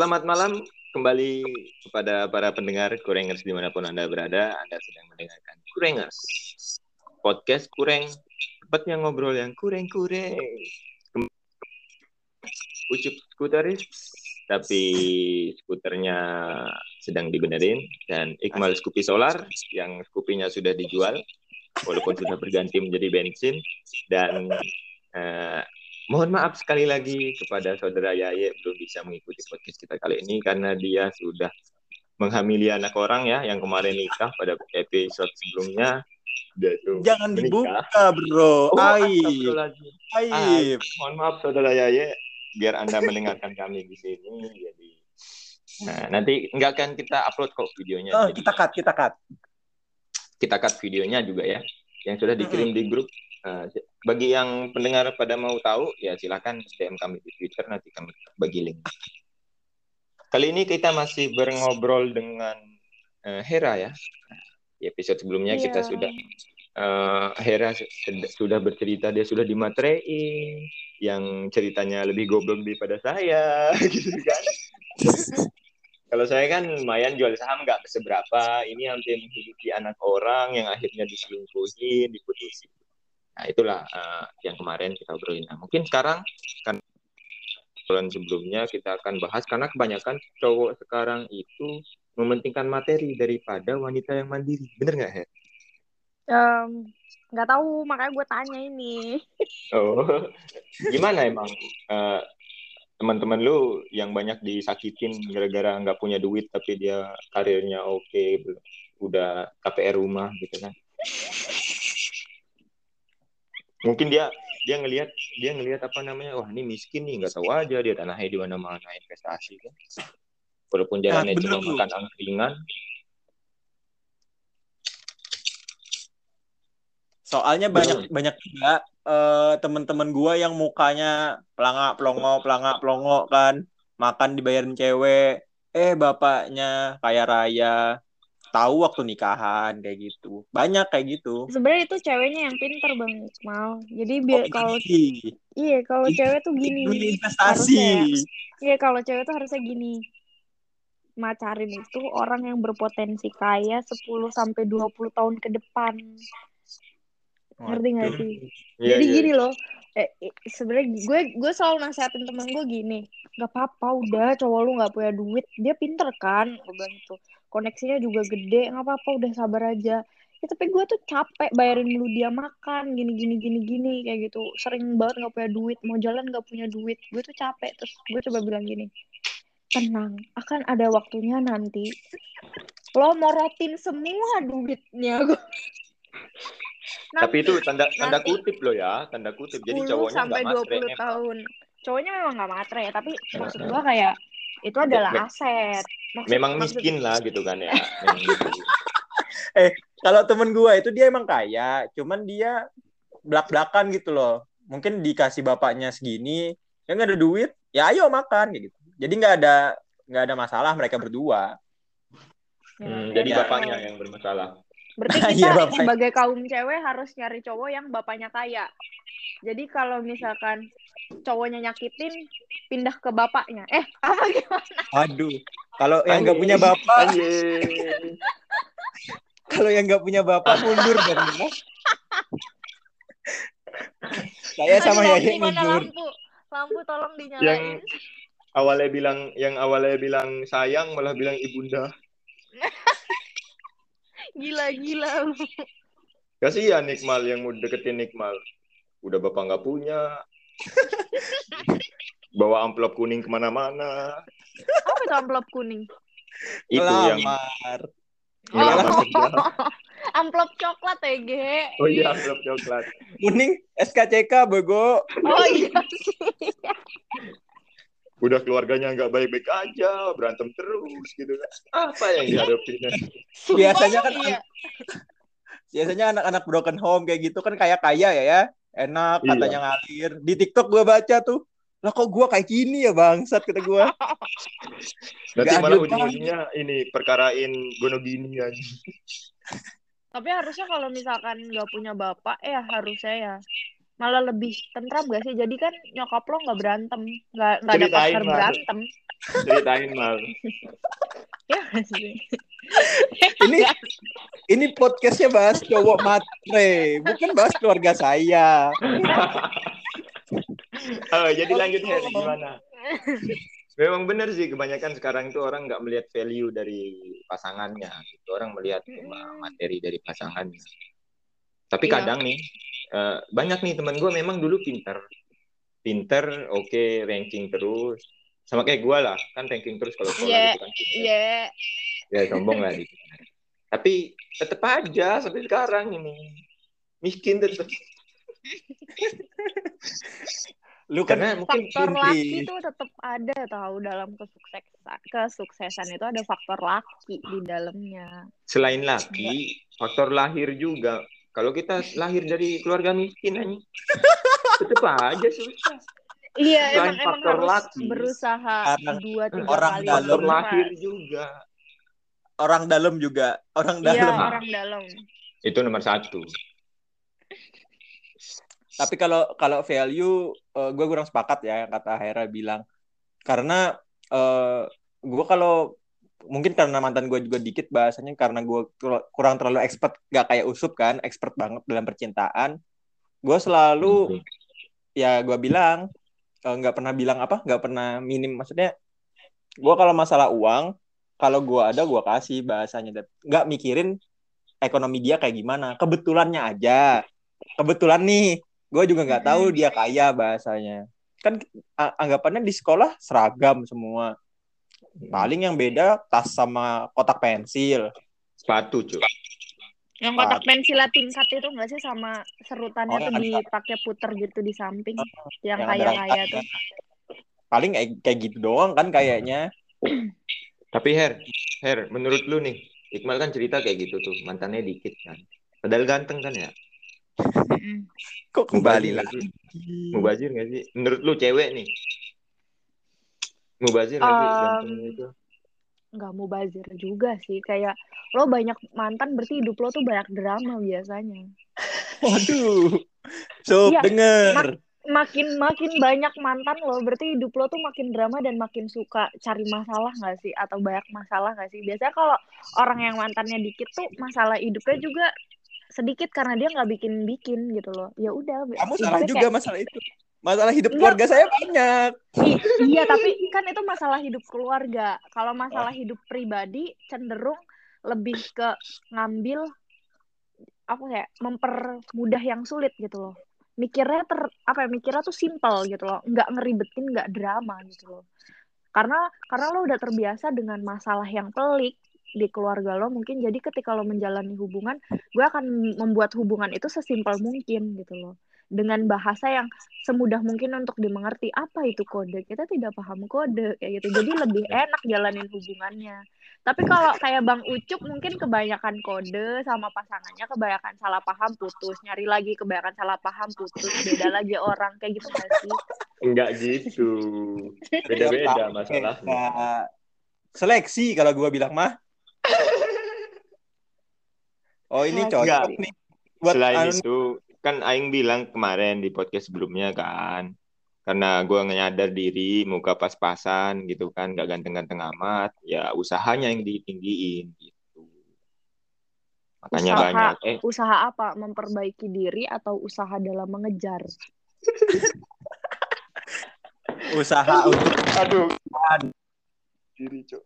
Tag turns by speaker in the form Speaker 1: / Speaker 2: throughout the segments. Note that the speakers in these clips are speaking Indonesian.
Speaker 1: selamat malam kembali kepada para pendengar Kurengers di mana pun Anda berada. Anda sedang mendengarkan Kurengers. Podcast Kureng, tempatnya ngobrol yang kureng-kureng. Ucup skuteris, tapi skuternya sedang dibenerin. Dan Iqmal Scoopy Solar, yang Scoopy-nya sudah dijual, walaupun sudah berganti menjadi bensin. Dan eh, Mohon maaf sekali lagi kepada saudara Yaye belum bisa mengikuti podcast kita kali ini karena dia sudah menghamili anak orang ya yang kemarin nikah pada episode sebelumnya.
Speaker 2: Jangan
Speaker 1: menikah.
Speaker 2: dibuka, bro.
Speaker 1: Oh,
Speaker 2: Aib. Aib.
Speaker 1: Mohon maaf saudara Yaye biar Anda mendengarkan kami di sini jadi Nah, nanti nggak akan kita upload kok videonya.
Speaker 2: Oh,
Speaker 1: Jadi
Speaker 2: kita cut, kita cut.
Speaker 1: kita cut videonya juga ya yang sudah dikirim di grup. Nah, bagi yang pendengar pada mau tahu ya silakan DM kami di Twitter nanti kami bagi link. Kali ini kita masih berngobrol dengan eh, Hera ya. Di episode sebelumnya
Speaker 3: Iya.
Speaker 1: kita sudah eh, Hera sudah bercerita dia sudah dimatrein yang ceritanya lebih goblok daripada saya gitu kan. Kalau saya kan lumayan jual saham nggak seberapa, ini hampir menghidupi anak orang yang akhirnya diselingkuhin, diputusin. Nah itulah eh, yang kemarin kita obrolin. Nah, mungkin sekarang kan bulan sebelumnya kita akan bahas karena kebanyakan cowok sekarang itu mementingkan materi daripada wanita yang mandiri. Bener nggak, Her?
Speaker 3: Em, nggak tahu makanya gue tanya ini
Speaker 1: Oh, gimana emang eh, teman-teman lu yang banyak disakitin gara-gara nggak punya duit tapi dia karirnya oke, belum- udah KPR rumah gitu kan? Mungkin dia dia ngelihat dia ngelihat apa namanya, wah ini miskin nih nggak tahu aja dia tanahnya di mana-mana investasi kan. Walaupun jalannya
Speaker 2: bener
Speaker 1: cuma
Speaker 2: lu.
Speaker 1: makan angkringan,
Speaker 2: Soalnya banyak banyak juga eh, teman-teman gua yang mukanya pelangak pelongo pelangak pelongo kan. Makan dibayarin cewek. Eh bapaknya kaya raya tahu waktu nikahan kayak gitu. Banyak kayak gitu.
Speaker 3: Sebenarnya itu ceweknya yang pinter bang Mal jadi biar
Speaker 2: Oh,
Speaker 3: kalau
Speaker 2: iya.
Speaker 3: iya kalau cewek tuh gini.
Speaker 2: Duit investasi.
Speaker 3: Harusnya iya kalau cewek tuh harusnya gini. Macarin itu orang yang berpotensi kaya 10 sampai 20 tahun ke depan. Ngerti nggak sih?
Speaker 1: Iya,
Speaker 3: jadi
Speaker 1: iya.
Speaker 3: gini loh eh, sebenarnya gue gue selalu nasehatin temen gue gini nggak apa-apa udah cowok lu nggak punya duit. Dia pinter kan gue bilang gitu. Koneksinya juga gede nggak apa-apa udah sabar aja. Ya tapi gue tuh capek bayarin lu dia makan gini gini gini gini kayak gitu. Sering banget nggak punya duit mau jalan nggak punya duit. Gue tuh capek terus gue coba bilang gini tenang akan ada waktunya nanti lo morotin semua duitnya. Gue
Speaker 1: Tapi itu tanda tanda
Speaker 3: nanti-
Speaker 1: kutip loh ya, tanda kutip. Jadi
Speaker 3: 10
Speaker 1: cowoknya
Speaker 3: sampai 20
Speaker 1: memang.
Speaker 3: tahun. Cowoknya memang nggak matre ya, tapi maksud gua kayak itu adalah
Speaker 1: Me-
Speaker 3: aset. Maksud,
Speaker 1: Memang
Speaker 3: maksud-
Speaker 1: miskin lah gitu kan ya. Memang miskin.
Speaker 2: kalau temen gua itu dia emang kaya cuman dia belak-belakan gitu loh mungkin dikasih bapaknya segini ya nggak ada duit ya ayo makan gitu jadi nggak ada nggak ada masalah mereka berdua
Speaker 3: Ya,
Speaker 1: Hmm,
Speaker 3: ya,
Speaker 1: jadi
Speaker 2: Ya.
Speaker 1: bapaknya yang bermasalah.
Speaker 3: Berarti
Speaker 2: Iya,
Speaker 3: kita
Speaker 2: bapaknya.
Speaker 3: sebagai kaum cewek harus nyari cowok yang bapaknya kaya. Jadi kalau misalkan cowoknya nyakitin, pindah ke bapaknya. Eh, apa gimana?
Speaker 2: aduh kalau yang nggak punya bapak kalau yang nggak punya bapak mundur dong ya. saya sama Yaya mundur
Speaker 3: lampu? Lampu tolong
Speaker 1: Yang
Speaker 3: dinyalain.
Speaker 1: awalnya bilang yang awalnya bilang sayang malah bilang ibunda.
Speaker 3: Gila-gila.
Speaker 1: Kasihan Nikmal yang mau deketin Nikmal. Udah bapak nggak punya. Bawa amplop kuning ke mana-mana.
Speaker 3: Apa itu amplop kuning?
Speaker 1: Itu yang
Speaker 2: Ngelamar.
Speaker 1: ngelamar
Speaker 3: Oh. amplop coklat ya, Ge.
Speaker 1: Oh iya amplop coklat.
Speaker 2: kuning SKCK bego
Speaker 3: Oh iya sih.
Speaker 1: Udah keluarganya nggak baik-baik aja, berantem terus gitu kan. Apa yang dihadapinnya?
Speaker 3: Sumpah
Speaker 2: Biasanya kan
Speaker 3: iya.
Speaker 2: biasanya anak-anak broken home kayak gitu kan kayak kaya ya ya enak
Speaker 1: Iya.
Speaker 2: katanya ngalir di TikTok gue baca tuh lah kok gue kayak gini ya bangsat kata gue
Speaker 1: Nanti malah ujung-ujungnya ini perkarain gono gini aja.
Speaker 3: Tapi harusnya kalau misalkan nggak punya bapak ya harusnya ya malah lebih tentram gak sih jadi kan nyokap lo nggak berantem nggak nggak ada partner berantem
Speaker 1: Ceritain mal.
Speaker 3: ya sih
Speaker 2: Ini ini podcastnya bahas cowok matre, bukan bahas keluarga saya.
Speaker 1: Oh, jadi lanjut Her, gimana? Memang benar sih kebanyakan sekarang itu orang nggak melihat value dari pasangannya, gitu. Orang melihat materi dari pasangannya. Tapi
Speaker 3: Iya.
Speaker 1: kadang nih eh, banyak nih teman gue memang dulu pinter, pinter, oke ranking terus. Sama kayak gue lah, kan ranking terus kalau sekolah
Speaker 3: Iya,
Speaker 1: gitu kan.
Speaker 3: iya
Speaker 1: Ya sombong lah dikit. Tapi tetap aja sampai sekarang ini miskin tetap.
Speaker 2: Lu kan
Speaker 1: Karena mungkin
Speaker 3: faktor
Speaker 2: Kunci.
Speaker 3: laki itu tetap ada tahu dalam kesuksesan kesuksesan itu ada faktor laki di dalamnya
Speaker 1: selain laki, faktor lahir juga. Kalau kita lahir dari keluarga miskin aja, tetap aja susah.
Speaker 3: iya
Speaker 1: Selain
Speaker 3: emang emang
Speaker 1: faktor
Speaker 3: harus
Speaker 1: laki.
Speaker 3: berusaha
Speaker 2: Orang-
Speaker 3: dua tiga
Speaker 2: orang
Speaker 3: kali
Speaker 2: dalam
Speaker 1: lahir juga.
Speaker 2: orang dalam juga, orang
Speaker 3: iya
Speaker 2: dalam.
Speaker 3: orang dalam
Speaker 1: Itu nomor satu.
Speaker 2: Tapi kalau kalau value gue kurang sepakat ya yang kata Hera bilang. Karena eh gue kalau mungkin karena mantan gue juga dikit bahasanya karena gue kurang terlalu expert gak kayak Usup kan, expert banget dalam percintaan. Gue selalu ya gue bilang eh, nggak pernah bilang apa, nggak pernah minim maksudnya. Gue kalau masalah uang, kalau gue ada gue kasih bahasanya, nggak mikirin ekonomi dia kayak gimana. Kebetulannya aja, kebetulan nih gue juga nggak tahu dia kaya bahasanya kan anggapannya di sekolah seragam semua paling yang beda tas sama kotak pensil
Speaker 1: Sepatu, cuy.
Speaker 3: yang kotak pensil tingkat itu enggak sih sama serutannya
Speaker 2: Oh,
Speaker 3: tuh dipakai puter gitu di samping yang
Speaker 2: yang ada
Speaker 3: kaya kaya
Speaker 2: rangkanya.
Speaker 3: tuh
Speaker 2: paling kayak gitu doang kan kayaknya
Speaker 1: Tapi Her, Her, menurut lu nih, Iqmal kan cerita kayak gitu tuh, mantannya dikit kan. Padahal ganteng kan ya?
Speaker 2: Kok kembali lagi?
Speaker 1: Mubazir gak sih? Menurut lu cewek nih? Mubazir
Speaker 3: Um,
Speaker 1: ganteng itu?
Speaker 3: nggak mau bazir juga sih. Kayak lo banyak mantan berarti hidup lo tuh banyak drama biasanya.
Speaker 2: Waduh. Sob
Speaker 3: Iya,
Speaker 2: denger.
Speaker 3: makin makin banyak mantan lo berarti hidup lo tuh makin drama dan makin suka cari masalah nggak sih? Atau banyak masalah nggak sih? Biasanya kalau orang yang mantannya dikit tuh masalah hidupnya juga sedikit karena dia nggak bikin bikin gitu loh. Ya udah
Speaker 2: kamu salah juga
Speaker 3: kayak-
Speaker 2: masalah itu masalah hidup
Speaker 3: Enggak.
Speaker 2: keluarga saya banyak.
Speaker 3: I- iya tapi kan itu masalah hidup keluarga. Kalau masalah hidup pribadi cenderung lebih ke ngambil apa ya mempermudah yang sulit gitu loh. Mikirnya ter apa ya mikirnya tuh simple gitu loh. Nggak ngeribetin nggak drama gitu loh. Karena karena lo udah terbiasa dengan masalah yang pelik di keluarga lo mungkin jadi ketika lo menjalani hubungan gue akan membuat hubungan itu sesimpel mungkin gitu loh dengan bahasa yang semudah mungkin untuk dimengerti apa itu kode? Kita tidak paham kode kayak gitu. Jadi lebih enak jalanin hubungannya. Tapi kalau kayak bang Ucup mungkin kebanyakan kode sama pasangannya kebanyakan salah paham putus. Nyari lagi kebanyakan salah paham putus. Beda lagi orang kayak gitu gak sih?
Speaker 1: Enggak gitu. Beda-beda masalahnya.
Speaker 2: Ya, seleksi kalau gua bilang mah. Oh ini cocok nih buat
Speaker 1: Selain
Speaker 2: anu-
Speaker 1: itu, kan Aing bilang kemarin di podcast sebelumnya kan, karena gue nyadar diri, muka pas-pasan gitu kan, gak ganteng-ganteng amat, ya usahanya yang ditinggiin gitu. Makanya
Speaker 3: Usaha.
Speaker 1: banyak. Eh,
Speaker 3: usaha apa memperbaiki diri atau usaha dalam mengejar
Speaker 2: usaha untuk
Speaker 1: aduh. Diri, Cok.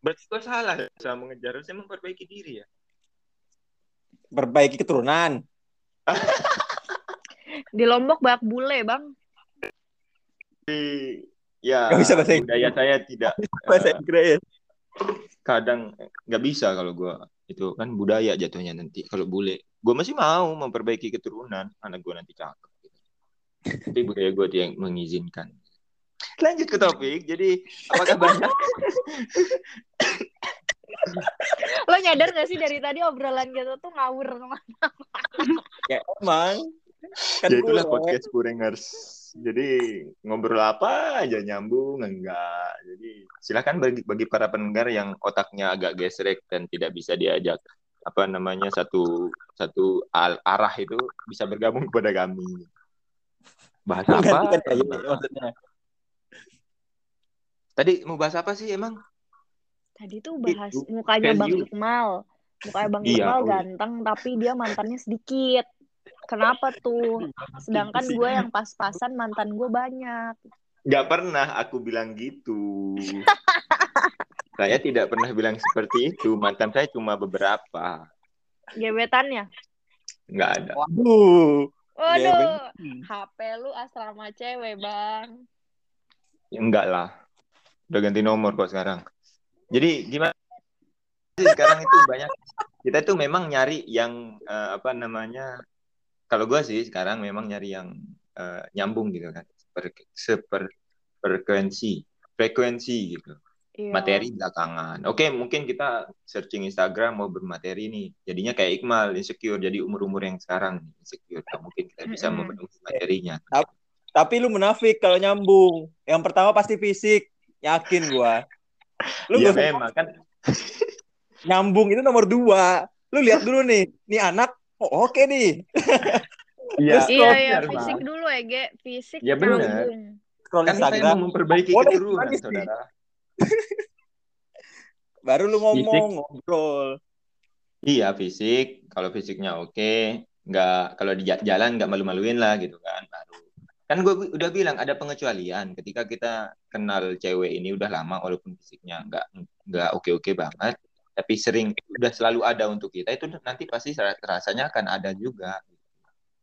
Speaker 1: Berarti gue salah usaha mengejar, harusnya memperbaiki diri ya.
Speaker 2: Perbaiki keturunan.
Speaker 3: Di Lombok banyak bule bang.
Speaker 1: Tapi, ya
Speaker 2: Nggak bisa bahasa Inggris.
Speaker 1: budaya saya tidak
Speaker 2: bahasa
Speaker 1: eh,
Speaker 2: Inggris
Speaker 1: kadang nggak bisa kalau gue itu kan budaya jatuhnya nanti kalau bule. Gue masih mau memperbaiki keturunan anak gue nanti cakep gitu. tapi budaya gue yang mengizinkan. Lanjut ke topik jadi apakah banyak
Speaker 3: lo nyadar gak sih dari tadi obrolan kita tuh ngawur
Speaker 2: ya emang kan
Speaker 1: ya itulah
Speaker 2: gue-
Speaker 1: podcast kurengers jadi ngobrol apa aja nyambung enggak jadi silakan bagi bagi para pendengar yang otaknya agak gesrek dan tidak bisa diajak apa namanya satu satu al- arah itu bisa bergabung kepada kami. Bahasa apa?
Speaker 2: Gitu, maksudnya.
Speaker 1: Tadi mau bahas apa sih emang?
Speaker 3: Tadi tuh bahas
Speaker 1: Itu,
Speaker 3: mukanya Bang. Iqmal. Mukanya Bang
Speaker 1: Iya,
Speaker 3: Iqmal
Speaker 1: oh iya.
Speaker 3: ganteng tapi dia mantannya sedikit. Kenapa tuh? Sedangkan gue yang pas-pasan mantan gue banyak.
Speaker 1: Nggak pernah aku bilang gitu. saya tidak pernah bilang seperti itu. Mantan saya cuma beberapa.
Speaker 3: Gebetannya.
Speaker 1: Nggak ada.
Speaker 2: Waduh.
Speaker 3: Waduh, HP lu asrama cewek, Bang.
Speaker 1: Ya, enggak lah. Udah ganti nomor kok sekarang. Jadi gimana? sih Sekarang itu banyak. Kita tuh memang nyari yang eh, apa namanya? Kalau gue sih sekarang memang nyari yang eh, nyambung gitu kan. Seper, seper frekuensi, frekuensi gitu.
Speaker 3: Iya.
Speaker 1: Materi belakangan. Oke, mungkin kita searching Instagram mau bermateri nih. Jadinya kayak Iqmal, insecure. Jadi umur-umur yang sekarang insecure. Nah, mungkin kita bisa memenuhi materinya.
Speaker 2: Tapi lu munafik kalau nyambung. Yang pertama pasti fisik. Yakin gua. Lu
Speaker 1: Iya
Speaker 2: usah
Speaker 1: memang kan.
Speaker 2: nyambung itu nomor dua. Lu lihat dulu nih. Nih anak. Oh, oke nih.
Speaker 1: Iya,
Speaker 3: Iya, iya,
Speaker 1: Bang.
Speaker 3: fisik dulu ya, Ge. Fisik
Speaker 1: Ya,
Speaker 3: nyambung.
Speaker 2: Scroll
Speaker 1: Kan saya mau memperbaiki
Speaker 2: Boleh,
Speaker 1: keturunan, saudara.
Speaker 2: Baru lu ngomong.
Speaker 1: Fisik.
Speaker 2: Ngobrol.
Speaker 1: Iya, fisik. Kalau fisiknya oke, nggak kalau di ja- jalan nggak malu-maluin lah gitu kan. Baru. Kan gue udah bilang ada pengecualian. Ketika kita kenal cewek ini udah lama, walaupun fisiknya nggak nggak oke-oke banget, tapi sering udah selalu ada untuk kita itu nanti pasti rasanya akan ada juga.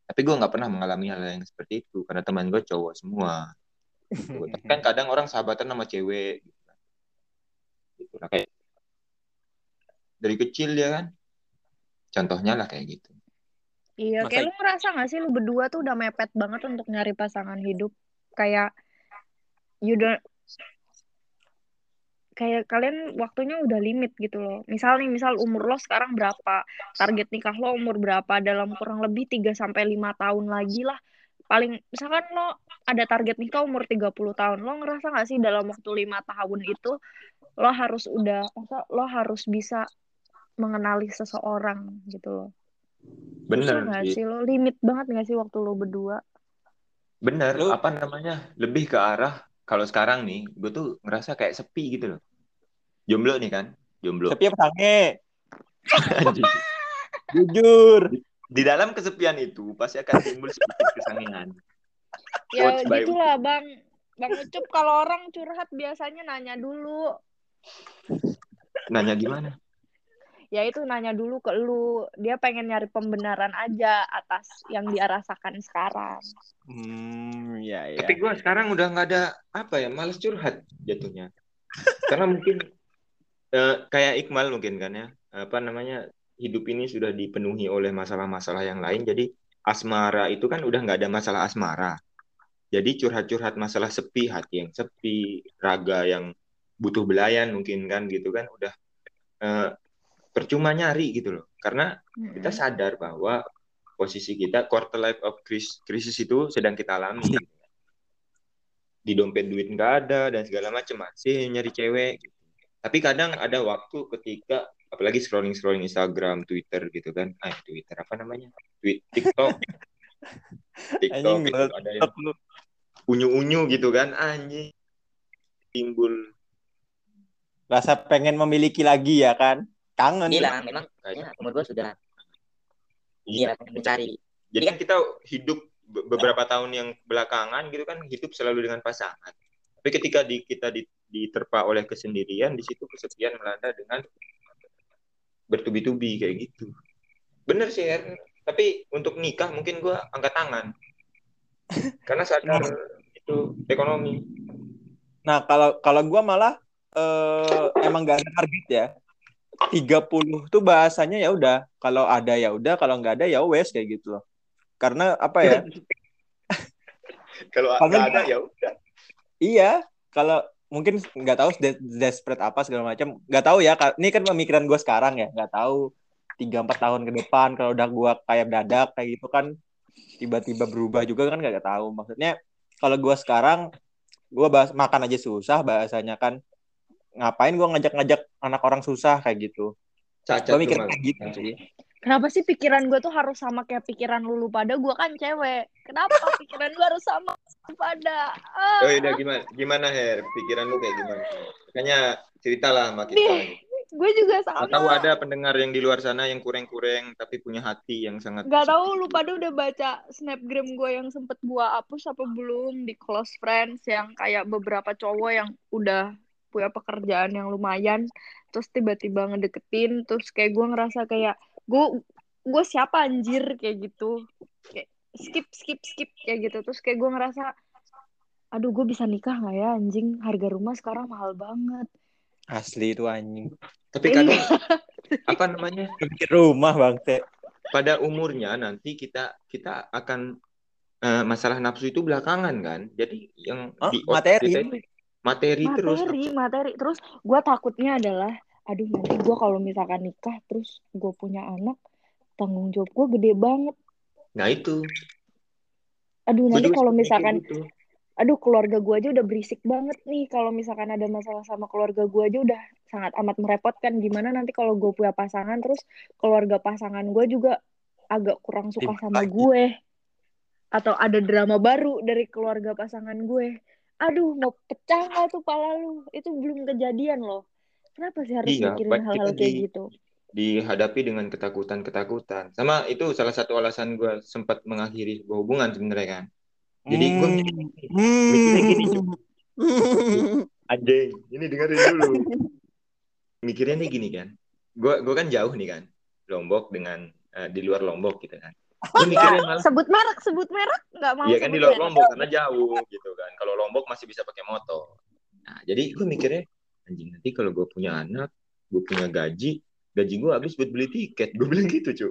Speaker 1: Tapi gue nggak pernah mengalami hal yang seperti itu karena teman gue cowok semua. Gitu. Kan kadang orang sahabatan sama cewek. Gitu. kan. Gitu lah, kayak dari kecil ya kan. Contohnya lah kayak gitu.
Speaker 3: Iya,
Speaker 2: Masa-
Speaker 3: kayak lu ngerasa gak sih lu berdua tuh udah mepet banget untuk nyari pasangan hidup? Kayak you don't kayak kalian waktunya udah limit gitu loh. Misal nih, misal umur lo sekarang berapa? Target nikah lo umur berapa? Dalam kurang lebih 3 sampai 5 tahun lagi lah. Paling misalkan lo ada target nikah umur 30 tahun. Lo ngerasa gak sih dalam waktu 5 tahun itu lo harus udah lo harus bisa mengenali seseorang gitu loh.
Speaker 1: Bener
Speaker 3: Susah nggak
Speaker 1: sih.
Speaker 3: sih lo limit banget nggak sih waktu lo berdua?
Speaker 1: Bener.
Speaker 2: Lu-
Speaker 1: Apa namanya? Lebih ke arah kalau sekarang nih, gue tuh ngerasa kayak sepi gitu loh. Jomblo nih kan, jomblo.
Speaker 2: Tapi apa sange? Jujur.
Speaker 1: Di dalam kesepian itu pasti akan timbul sedikit kesangian.
Speaker 3: Ya
Speaker 1: by
Speaker 3: gitulah bang. Bang Ucup kalau orang curhat biasanya nanya dulu.
Speaker 1: Nanya gimana?
Speaker 3: Ya itu nanya dulu ke lu. Dia pengen nyari pembenaran aja atas yang dia rasakan sekarang.
Speaker 2: Hmm, ya ya.
Speaker 1: Tapi gue sekarang udah nggak ada apa ya, males curhat jatuhnya. Karena mungkin eh, kayak Iqmal mungkin kan ya, apa namanya hidup ini sudah dipenuhi oleh masalah-masalah yang lain. Jadi asmara itu kan udah nggak ada masalah asmara. Jadi curhat-curhat masalah sepi, hati yang sepi, raga yang butuh belayan mungkin kan gitu kan udah eh, percuma nyari gitu loh. Karena kita
Speaker 3: Mm-mm.
Speaker 1: sadar bahwa posisi kita quarter life of crisis, krisis itu sedang kita alami. Di dompet duit nggak ada dan segala macam masih nyari cewek. gitu. Tapi kadang ada waktu ketika apalagi scrolling scrolling Instagram, Twitter gitu kan. Ah, Twitter apa namanya? Tweet TikTok. TikTok gitu, ada yang unyu-unyu gitu kan anjing timbul
Speaker 2: Rasa pengen memiliki lagi ya kan? Kangen.
Speaker 4: Inilah memang kayaknya umur gue sudah
Speaker 1: iya
Speaker 4: iya mencari.
Speaker 1: Jadi kan kita hidup be- beberapa tahun yang belakangan gitu kan hidup selalu dengan pasangan. Tapi ketika di, kita di- diterpa oleh kesendirian, di situ kesepian melanda dengan bertubi-tubi kayak gitu. Bener sih, Her. Tapi untuk nikah mungkin gua angkat tangan. Karena sadar itu ekonomi.
Speaker 2: Nah, kalau kalau gua malah eh, emang gak ada target ya. 30 tuh bahasanya ya udah, kalau ada ya udah, kalau nggak ada ya wes kayak gitu loh. Karena apa ya?
Speaker 1: Kalau nggak ada ya udah.
Speaker 2: iya, kalau mungkin nggak tahu des- desperate apa segala macam, nggak tahu ya. Ini kan pemikiran gue sekarang ya, nggak tahu tiga empat tahun ke depan kalau udah gua kayak dadak kayak gitu kan tiba-tiba berubah juga kan nggak tahu. Maksudnya kalau gua sekarang gua bahas makan aja susah bahasanya kan ngapain gua ngajak-ngajak anak orang susah kayak gitu.
Speaker 1: cacat
Speaker 2: Gue mikir kayak gitu sih.
Speaker 3: Kenapa sih pikiran gue tuh harus sama kayak pikiran lu lu pada? Gue kan cewek. Kenapa pikiran gue harus sama pada? Ah.
Speaker 1: Oh udah gimana gimana Her pikiran lu kayak gimana? Makanya ceritalah sama kita.
Speaker 3: Nih, gue juga sama.
Speaker 1: Atau ada pendengar yang di luar sana yang kurang-kurang tapi punya hati yang sangat
Speaker 3: Gak tahu lu pada udah baca snapgram gue yang sempet gue hapus apa belum di close friends yang kayak beberapa cowok yang udah punya pekerjaan yang lumayan terus tiba-tiba ngedeketin terus kayak gue ngerasa kayak gue gue siapa anjir kayak gitu kayak skip skip skip kayak gitu terus kayak gue ngerasa aduh gue bisa nikah nggak ya anjing harga rumah sekarang mahal banget
Speaker 2: Asli itu anjing.
Speaker 1: Tapi kadang apa namanya?
Speaker 2: Rumah bang Teh.
Speaker 1: Pada umurnya nanti kita kita akan eh, masalah nafsu itu belakangan kan. Jadi yang
Speaker 2: Oh,
Speaker 1: di
Speaker 2: materi.
Speaker 1: kita itu materi, terus.
Speaker 3: materi materi terus gue takutnya adalah aduh nanti gue kalau misalkan nikah terus gue punya anak tanggung jawab gue gede banget
Speaker 1: Nah itu.
Speaker 3: aduh
Speaker 1: Gua
Speaker 3: nanti kalau misalkan
Speaker 1: gitu.
Speaker 3: aduh keluarga gue aja udah berisik banget nih kalau misalkan ada masalah sama keluarga gue aja udah sangat amat merepotkan gimana nanti kalau gue punya pasangan terus keluarga pasangan gue juga agak kurang suka sama gue atau ada drama baru dari keluarga pasangan gue aduh mau pecah nggak tuh pala lu itu belum kejadian loh kenapa sih harus
Speaker 1: Iya,
Speaker 3: mikirin hal-hal kayak
Speaker 1: di-
Speaker 3: gitu
Speaker 1: dihadapi dengan ketakutan-ketakutan. Sama itu salah satu alasan gue sempat mengakhiri sebuah hubungan sebenarnya kan. Jadi gue
Speaker 2: Hmm.
Speaker 1: mikirnya gini, anjing, ini dengerin dulu. Mikirnya nih gini kan. Gue gue kan jauh nih kan. Lombok dengan eh, di luar Lombok gitu kan. Gue malah
Speaker 3: sebut merek sebut merek nggak mau
Speaker 1: Iya kan di
Speaker 3: merek.
Speaker 1: Lombok karena jauh gitu kan. Kalau Lombok masih bisa pakai motor. Nah, jadi gue mikirnya anjing nanti kalau gue punya anak, gue punya gaji, gaji gue habis buat beli tiket. Gue bilang gitu, cu.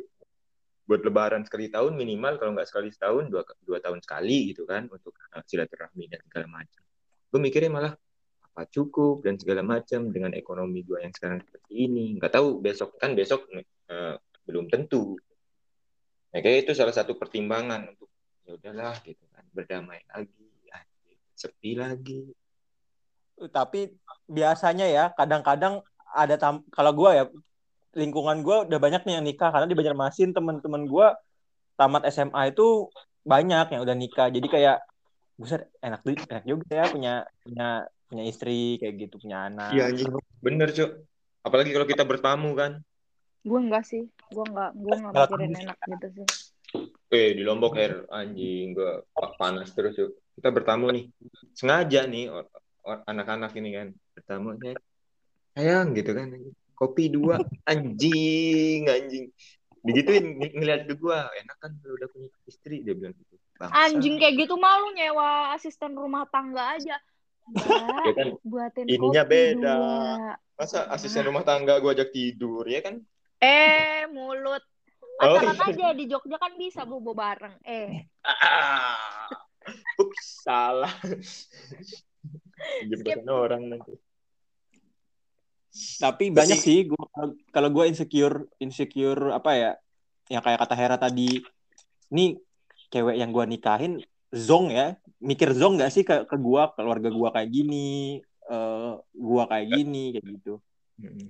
Speaker 1: Buat lebaran sekali tahun minimal kalau nggak sekali setahun dua, dua tahun sekali gitu kan untuk silaturahmi dan segala macam. Gue mikirnya malah apa cukup dan segala macam dengan ekonomi gue yang sekarang seperti ini. Nggak tahu besok kan besok uh, belum tentu. Kayak itu salah satu pertimbangan untuk ya udahlah gitu kan berdamai lagi anjing, sepi lagi.
Speaker 2: Tapi biasanya ya kadang-kadang ada tam kalau gue ya lingkungan gue udah banyak nih yang nikah karena di Banjarmasin teman-teman gue tamat SMA itu banyak yang udah nikah. Jadi kayak buset enak tuh enak juga ya punya punya punya istri kayak gitu punya anak.
Speaker 1: Iya bener cuk. Apalagi kalau kita bertamu kan
Speaker 3: gue enggak sih. Gue enggak gue enggak mikirin enak gitu sih.
Speaker 1: Eh di Lombok air anjing gua panas terus cuk kita bertamu nih. Sengaja nih anak-anak ini kan. Bertamu "Eh, sayang gitu kan. Kopi dua anjing anjing. Digituin ng- ngeliat ke gua. Enak kan kalau udah punya istri dia bilang gitu. Bangsa.
Speaker 3: anjing kayak gitu malu nyewa asisten rumah tangga aja.
Speaker 1: Ya kan
Speaker 3: buatin
Speaker 1: Ininya
Speaker 3: kopi
Speaker 1: beda.
Speaker 3: dua.
Speaker 1: masa asisten rumah tangga gua ajak tidur ya kan
Speaker 3: eh mulut.
Speaker 1: Oh,
Speaker 3: pacaran
Speaker 1: iya.
Speaker 3: aja di Jogja kan bisa bobo bareng. Eh.
Speaker 1: Ah, ups, salah. Jembatan orang nanti.
Speaker 2: tapi banyak sih gua kalau gue insecure insecure apa ya? Yang kayak kata Hera tadi. Ini cewek yang gue nikahin zong ya. Mikir zong gak sih ke ke gue keluarga gue kayak gini? Eh gue kayak gini kayak gitu.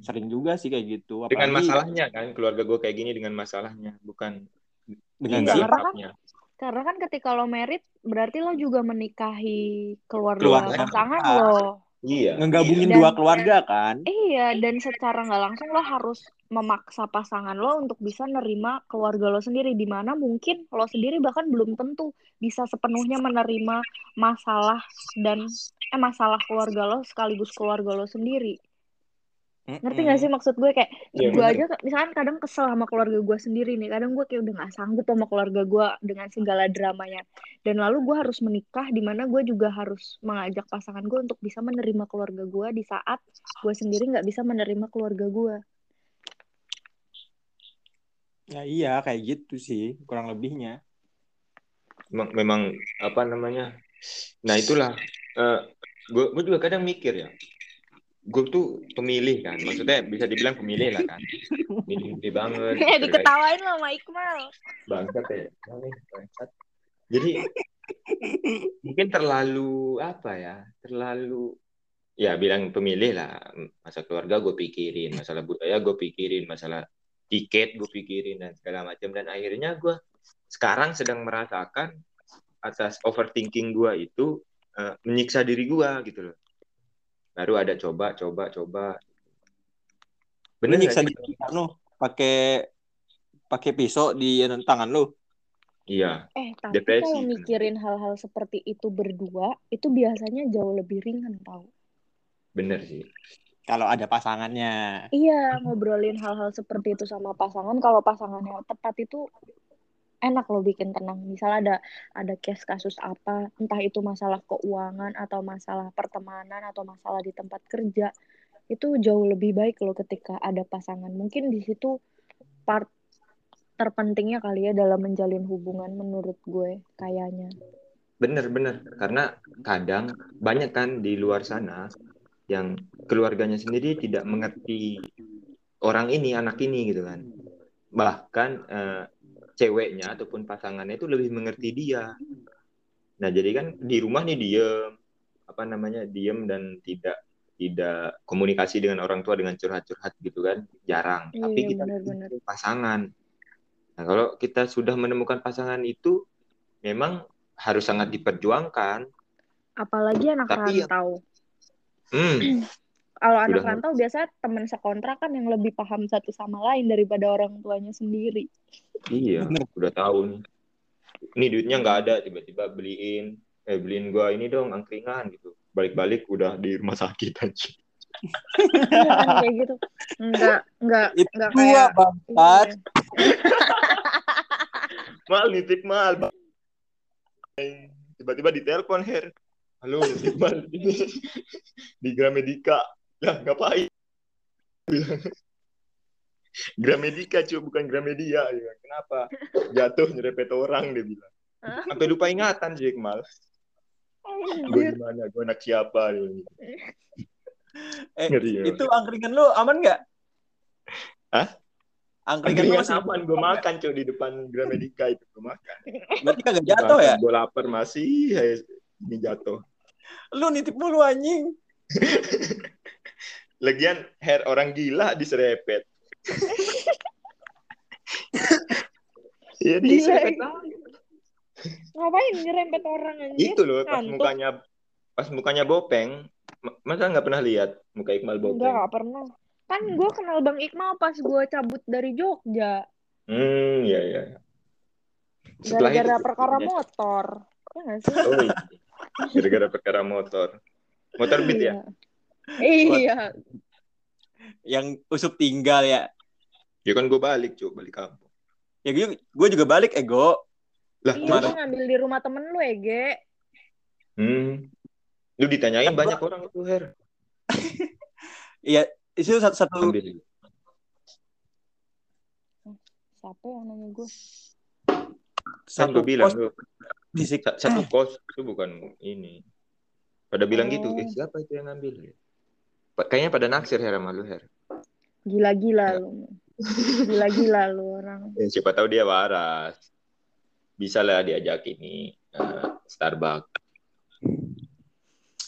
Speaker 2: Sering juga sih kayak gitu
Speaker 1: Dengan
Speaker 2: Apalagi
Speaker 1: masalahnya kan, keluarga gue kayak gini dengan masalahnya, bukan
Speaker 2: dengan
Speaker 1: nggak
Speaker 2: si
Speaker 3: Karena kan- kan ketika lo merit berarti lo juga menikahi keluarga,
Speaker 2: Keluarga.
Speaker 3: pasangan
Speaker 2: Ah.
Speaker 3: lo
Speaker 1: Iya.
Speaker 2: ngegabungin
Speaker 3: Dan-
Speaker 2: dua keluarga kan
Speaker 3: iya dan secara nggak langsung lo harus memaksa pasangan lo untuk bisa nerima keluarga lo sendiri di mana mungkin lo sendiri bahkan belum tentu bisa sepenuhnya menerima masalah dan eh masalah keluarga lo sekaligus keluarga lo sendiri ngerti gak sih maksud gue? Kayak
Speaker 1: Iya,
Speaker 3: gue aja misalkan kadang kesel sama keluarga gue sendiri nih. Kadang gue kayak udah nggak sanggup sama keluarga gue dengan segala dramanya. Dan lalu gue harus menikah di mana gue juga harus mengajak pasangan gue untuk bisa menerima keluarga gue di saat gue sendiri nggak bisa menerima keluarga gue.
Speaker 2: Ya iya kayak gitu sih kurang lebihnya.
Speaker 1: Memang, memang apa namanya? Nah itulah, gue gue juga kadang mikir ya, gue tuh pemilih kan, maksudnya bisa dibilang pemilih lah kan, milih-milih banget.
Speaker 3: eh diketawain lo sama Iqbal
Speaker 1: bangsat ya bangsat. jadi mungkin terlalu apa ya terlalu ya bilang pemilih lah masa keluarga gue pikirin masalah budaya gue pikirin masalah tiket gue pikirin dan segala macam dan akhirnya gue sekarang sedang merasakan atas overthinking gue itu uh, menyiksa diri gue gitu loh baru ada coba coba coba
Speaker 2: bener nyiksa diri lu pakai pakai pisau di tangan lu
Speaker 1: Iya.
Speaker 3: Eh, tapi depresi, kalau mikirin hal-hal seperti itu berdua, itu biasanya jauh lebih ringan tau.
Speaker 1: Bener sih.
Speaker 2: Kalau ada pasangannya.
Speaker 3: Iya, ngobrolin hal-hal seperti itu sama pasangan. Kalau pasangannya tepat itu enak loh bikin tenang. Misal ada ada case kasus apa, entah itu masalah keuangan atau masalah pertemanan atau masalah di tempat kerja, itu jauh lebih baik loh ketika ada pasangan. Mungkin di situ part terpentingnya kali ya dalam menjalin hubungan menurut gue kayaknya.
Speaker 1: Bener bener karena kadang banyak kan di luar sana yang keluarganya sendiri tidak mengerti orang ini anak ini gitu kan bahkan eh, ceweknya ataupun pasangannya itu lebih mengerti dia. Nah jadi kan di rumah nih diem apa namanya diem dan tidak tidak komunikasi dengan orang tua dengan curhat-curhat gitu kan jarang. Iya, Tapi kita bener, bener. pasangan Nah, kalau kita sudah menemukan pasangan itu memang harus sangat diperjuangkan.
Speaker 3: Apalagi anak Tapi ya rantau. Ya, hmm, kalau anak rantau biasanya teman sekontrak kan yang lebih paham satu sama lain daripada orang tuanya sendiri.
Speaker 1: Iya, udah tahu nih. Ini duitnya nggak ada, tiba-tiba beliin, eh beliin gua ini dong angkringan gitu. Balik-balik udah di rumah sakit aja.
Speaker 3: Iya kan kayak gitu. Enggak, enggak, itu enggak kayak
Speaker 2: bangsat.
Speaker 1: mal nitip mal. Tiba-tiba ditelepon Her. Halo, nitip mal di Gramedika. Lah, ngapain? Gramedika cuy, bukan Gramedia. Ya. Kenapa? Jatuh nyerepet orang dia bilang. Sampai lupa ingatan sih Mal. Gue gimana? Gue anak siapa? Dia.
Speaker 2: eh, Ngeri, ya. itu angkringan lu aman nggak?
Speaker 1: Hah?
Speaker 2: Angkringan,
Speaker 1: angkringan lu aman, gue makan cuy di depan Gramedika itu gue makan.
Speaker 2: Berarti kagak jatuh ya?
Speaker 1: Gue lapar masih, hey, ini jatuh.
Speaker 2: Lu nitip mulu anjing.
Speaker 1: Lagian hair orang gila diserepet. Iya diserepet
Speaker 3: Ngapain nyerempet orang anjing?
Speaker 1: Itu loh pas mukanya pas mukanya bopeng Masa nggak pernah lihat muka Iqmal Bopeng?
Speaker 3: Enggak, nggak pernah. Kan hmm. gue kenal Bang Iqmal pas gue cabut dari Jogja.
Speaker 1: Hmm, iya, iya.
Speaker 3: Gara-gara perkara ya. motor. Ya gak sih?
Speaker 1: Oh, iya. Gara-gara perkara motor. Motor beat ya?
Speaker 3: Iya.
Speaker 2: Yang usup tinggal ya?
Speaker 1: Ya kan gue balik, cuy. Balik kampung.
Speaker 2: Ya gue juga balik, Ego.
Speaker 3: Lah, iya, ngambil di rumah temen lu, Ege.
Speaker 1: Hmm. Lu ditanyain kan banyak gua... orang tuh, Her.
Speaker 2: Iya, itu satu satu.
Speaker 3: Ambil. Siapa yang nanya gue?
Speaker 1: Satu kan bilang lu. Satu kos itu bukan ini. Pada bilang gitu, oh. eh siapa itu yang ngambil? Kayaknya pada naksir Her sama lu, Her.
Speaker 3: Gila-gila ya. lu. Gila-gila lu orang.
Speaker 1: Ya, siapa tahu dia waras. Bisa lah diajak ini uh, Starbucks.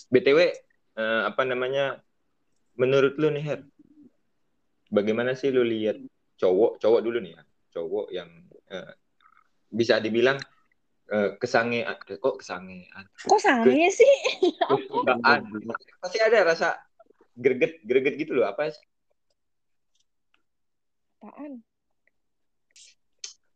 Speaker 1: BTW uh, eh, apa namanya menurut lu nih Her bagaimana sih lu lihat cowok cowok dulu nih ya cowok yang uh, bisa dibilang uh, kesangean kok kesangean
Speaker 3: kok sange sih
Speaker 1: kesukaan pasti ada rasa greget greget gitu loh apa sih?
Speaker 3: Apaan?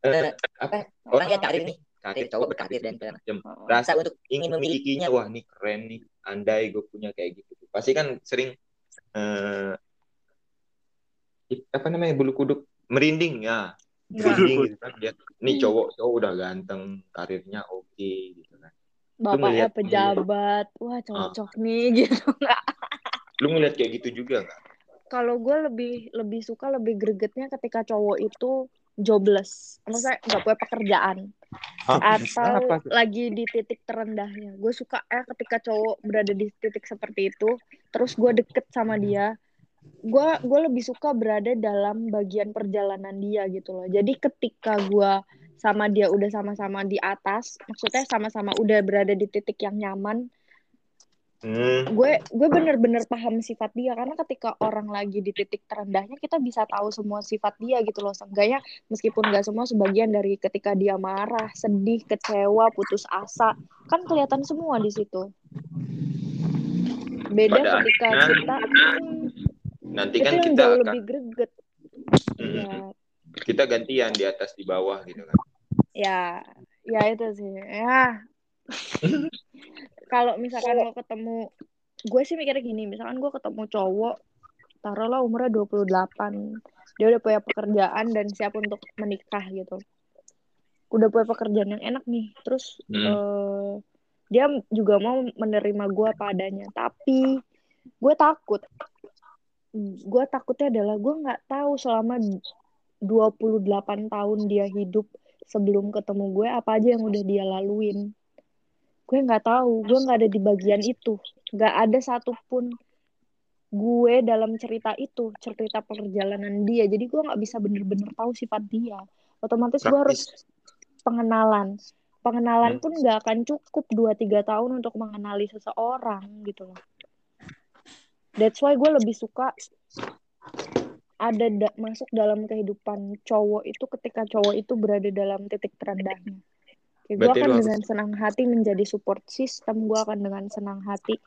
Speaker 4: Uh, apa? orang yang cari nih. Karir cowok berkarir dan segala macam
Speaker 1: rasa untuk ingin memilikinya wah nih keren nih. Andai gue punya kayak gitu pasti kan sering uh, apa namanya bulu kuduk? Merinding ya. Merinding gitu kan. Lihat nih cowok cowok udah ganteng karirnya oke okay, gitu kan.
Speaker 3: Bapaknya pejabat. Wah cocok uh, nih gitu nggak
Speaker 1: lu ngeliat kayak gitu juga nggak?
Speaker 3: Kalau gue lebih lebih suka lebih gregetnya ketika cowok itu jobless. Maksudnya nggak punya pekerjaan. Hah? atau Apa? lagi di titik terendahnya. Gue suka eh ketika cowok berada di titik seperti itu terus gue deket sama dia gue gue lebih suka berada dalam bagian perjalanan dia gitu loh. Jadi ketika gue sama dia udah sama-sama di atas maksudnya sama-sama udah berada di titik yang nyaman
Speaker 1: Hmm,
Speaker 3: gue gue bener-bener paham sifat dia karena ketika orang lagi di titik terendahnya kita bisa tahu semua sifat dia gitu loh. Seenggaknya meskipun nggak semua sebagian dari ketika dia marah sedih kecewa putus asa kan kelihatan semua di situ. Beda
Speaker 1: Pada
Speaker 3: ketika
Speaker 1: akhirnya,
Speaker 3: kita hmm,
Speaker 1: nanti kan kita
Speaker 3: jauh
Speaker 1: akan
Speaker 3: lebih greget.
Speaker 1: Mm,
Speaker 3: ya
Speaker 1: kita gantian di atas di bawah gitu kan.
Speaker 3: ya ya itu sih. Ya kalau misalkan lo ketemu gue sih mikirnya gini misalkan gue ketemu cowok taruhlah umurnya 28 dia udah punya pekerjaan dan siap untuk menikah gitu. Udah punya pekerjaan yang enak nih terus
Speaker 1: Hmm.
Speaker 3: eh, dia juga mau menerima gue padanya tapi gue takut. Gue takutnya adalah gue nggak tahu selama 28 tahun dia hidup sebelum ketemu gue apa aja yang udah dia laluin gue nggak tahu. Gue nggak ada di bagian itu. Nggak ada satupun gue dalam cerita itu cerita perjalanan dia. Jadi gue nggak bisa bener-bener tahu sifat dia. Otomatis gue harus pengenalan. Pengenalan
Speaker 1: Hmm.
Speaker 3: pun nggak akan cukup 2-3 tahun untuk mengenali seseorang gitu loh. That's why gue lebih suka ada da- masuk dalam kehidupan cowok itu ketika cowok itu berada dalam titik terendahnya Kayak gue akan
Speaker 1: lu harus-
Speaker 3: dengan senang hati menjadi support system gue akan dengan senang hati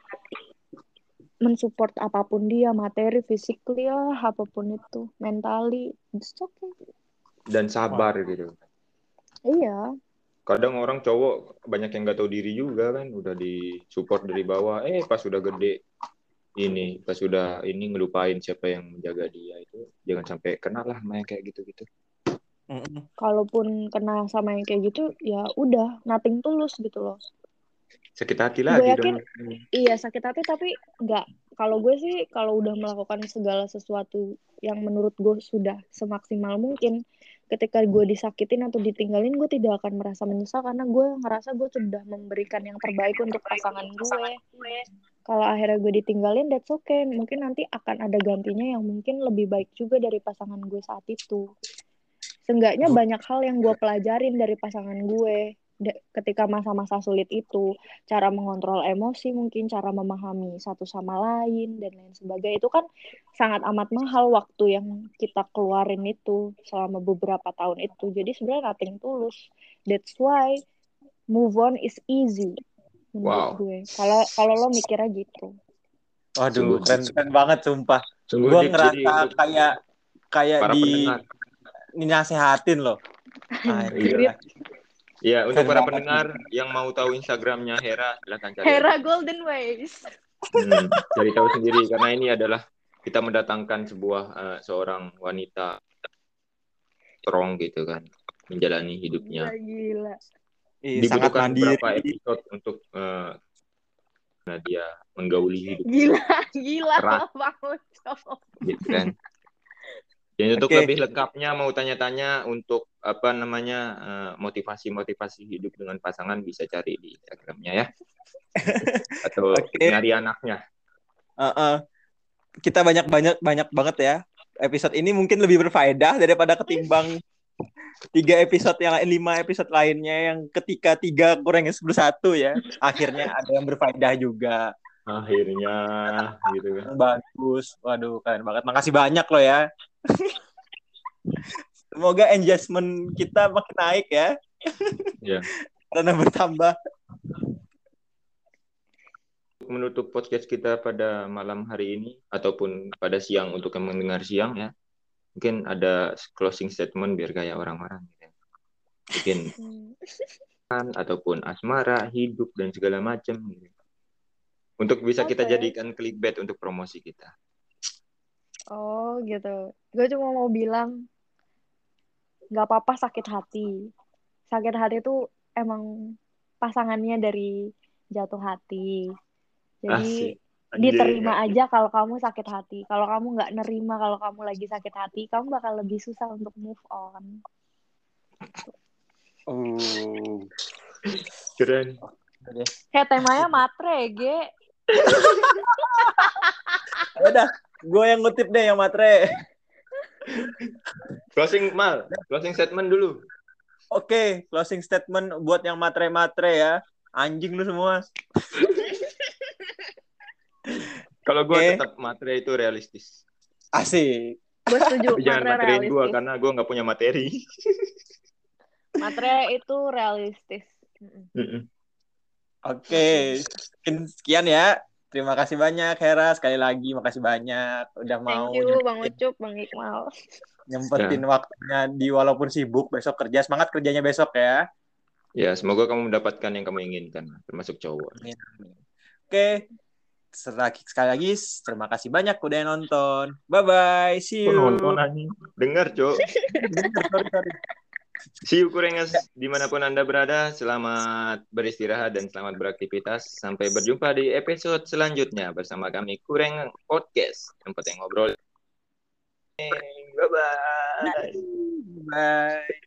Speaker 3: mensupport apa pun dia materi physically lah apa pun itu mentally it's okay
Speaker 1: Dan sabar gitu.
Speaker 3: iya
Speaker 1: Kadang orang cowok banyak yang nggak tahu diri juga kan, udah di support dari bawah. Eh pas udah gede ini, pas udah ini ngelupain siapa yang menjaga dia itu, jangan sampai kenal lah yang kayak gitu-gitu.
Speaker 2: Mm-mm.
Speaker 3: kalaupun kena sama yang kayak gitu ya udah nothing tulus gitu loh
Speaker 1: Sakit hati
Speaker 3: Gue
Speaker 1: lagi
Speaker 3: yakin-
Speaker 1: dong.
Speaker 3: Iya sakit hati tapi nggak. Kalau gue sih kalau udah melakukan segala sesuatu yang menurut gue sudah semaksimal mungkin, ketika gue disakitin atau ditinggalin gue tidak akan merasa menyesal karena gue ngerasa gue sudah memberikan yang terbaik untuk pasangan gue. Kalau akhirnya gue ditinggalin, that's okay. Mungkin nanti akan ada gantinya yang mungkin lebih baik juga dari pasangan gue saat itu. Seenggaknya banyak hal yang gue pelajarin dari pasangan gue ketika masa-masa sulit itu cara mengontrol emosi mungkin cara memahami satu sama lain dan lain sebagainya itu kan sangat amat mahal waktu yang kita keluarin itu selama beberapa tahun itu jadi sebenarnya nothing tulus that's why move on is easy
Speaker 1: Wow.
Speaker 3: menurut gue kalau kalau lo mikirnya gitu
Speaker 2: Waduh,
Speaker 1: Sungguh.
Speaker 2: keren keren banget sumpah. Gue ngerasa
Speaker 1: jadi
Speaker 2: kayak kayak
Speaker 1: para
Speaker 2: di
Speaker 1: pendengar.
Speaker 2: Dinasehatin loh. Anjir.
Speaker 1: Iya. Iya, untuk
Speaker 2: Keren
Speaker 1: para
Speaker 2: banget.
Speaker 1: pendengar yang mau tahu Instagramnya Hera, silahkan cari.
Speaker 3: Hera Golden Ways
Speaker 1: Hmm, cari tahu sendiri karena ini adalah kita mendatangkan sebuah eh, seorang wanita strong gitu kan, menjalani hidupnya.
Speaker 3: gila gila
Speaker 2: Ih, sangat
Speaker 1: Dibutuhkan
Speaker 2: mandiri.
Speaker 1: beberapa episode untuk eh, nah dia menggauli hidup
Speaker 3: gila gila
Speaker 1: Keras.
Speaker 3: cowok
Speaker 1: gitu kan. Dan untuk
Speaker 2: Oke.
Speaker 1: lebih lengkapnya mau tanya-tanya untuk apa namanya eh, motivasi-motivasi hidup dengan pasangan bisa cari di Instagramnya ya. Atau
Speaker 2: Oke.
Speaker 1: nyari anaknya.
Speaker 2: Heeh. Kita banyak banyak banyak banget ya. Episode ini mungkin lebih berfaedah daripada ketimbang tiga episode yang lain, lima episode lainnya yang ketika tiga kurang sepuluh satu ya. Akhirnya ada yang berfaedah juga.
Speaker 1: Akhirnya gitu kan.
Speaker 2: Bagus. Waduh, keren banget. Makasih banyak loh ya. Semoga engagement kita makin naik ya.
Speaker 1: Iya.
Speaker 2: Karena bertambah.
Speaker 1: menutup podcast kita pada malam hari ini ataupun pada siang untuk yang mendengar siang ya. Mungkin ada closing statement biar kayak orang-orang gitu. ya. Mungkin
Speaker 3: Hmm.
Speaker 1: ataupun asmara, hidup dan segala macam gitu. Untuk bisa kita
Speaker 3: Oke.
Speaker 1: jadikan clickbait untuk promosi kita.
Speaker 3: Oh gitu. Gue cuma mau bilang nggak apa-apa sakit hati. Sakit hati itu emang pasangannya dari jatuh hati. Jadi
Speaker 1: Asik.
Speaker 3: diterima aja kalau kamu sakit hati. Kalau kamu nggak nerima kalau kamu lagi sakit hati, kamu bakal lebih susah untuk move on.
Speaker 2: Oh.
Speaker 1: Keren.
Speaker 3: Kayak temanya matre, Ge.
Speaker 2: Ya Udah, gue yang ngutip deh yang matre.
Speaker 1: Closing mal, closing statement dulu.
Speaker 2: Oke, closing statement buat yang matre-matre ya. Anjing lu semua.
Speaker 1: Kalau gue
Speaker 2: Oke.
Speaker 1: tetap materi itu realistis.
Speaker 2: Asik.
Speaker 3: Gue setuju.
Speaker 1: Tapi jangan
Speaker 3: Matre
Speaker 1: materiin gue karena gue nggak punya materi.
Speaker 3: Matre itu realistis.
Speaker 2: Oke. Mungkin sekian ya. Terima kasih banyak Hera sekali lagi makasih banyak udah mau
Speaker 3: Thank you Bang Ucup, Bang Iqmal.
Speaker 2: nyempetin waktunya di walaupun sibuk besok kerja semangat kerjanya besok ya.
Speaker 1: Ya, semoga kamu mendapatkan yang kamu inginkan, termasuk cowok.
Speaker 2: Oke. Sekali sekali lagi terima kasih banyak udah nonton. Bye bye. See you.
Speaker 1: Nonton anjing? Dengar, Cok.
Speaker 2: sorry, sorry.
Speaker 1: See you Kurengas di mana pun Anda berada. Selamat beristirahat dan selamat beraktivitas. Sampai berjumpa di episode selanjutnya bersama kami Kureng Podcast. Tempat yang ngobrol. Bye-bye.
Speaker 2: Bye.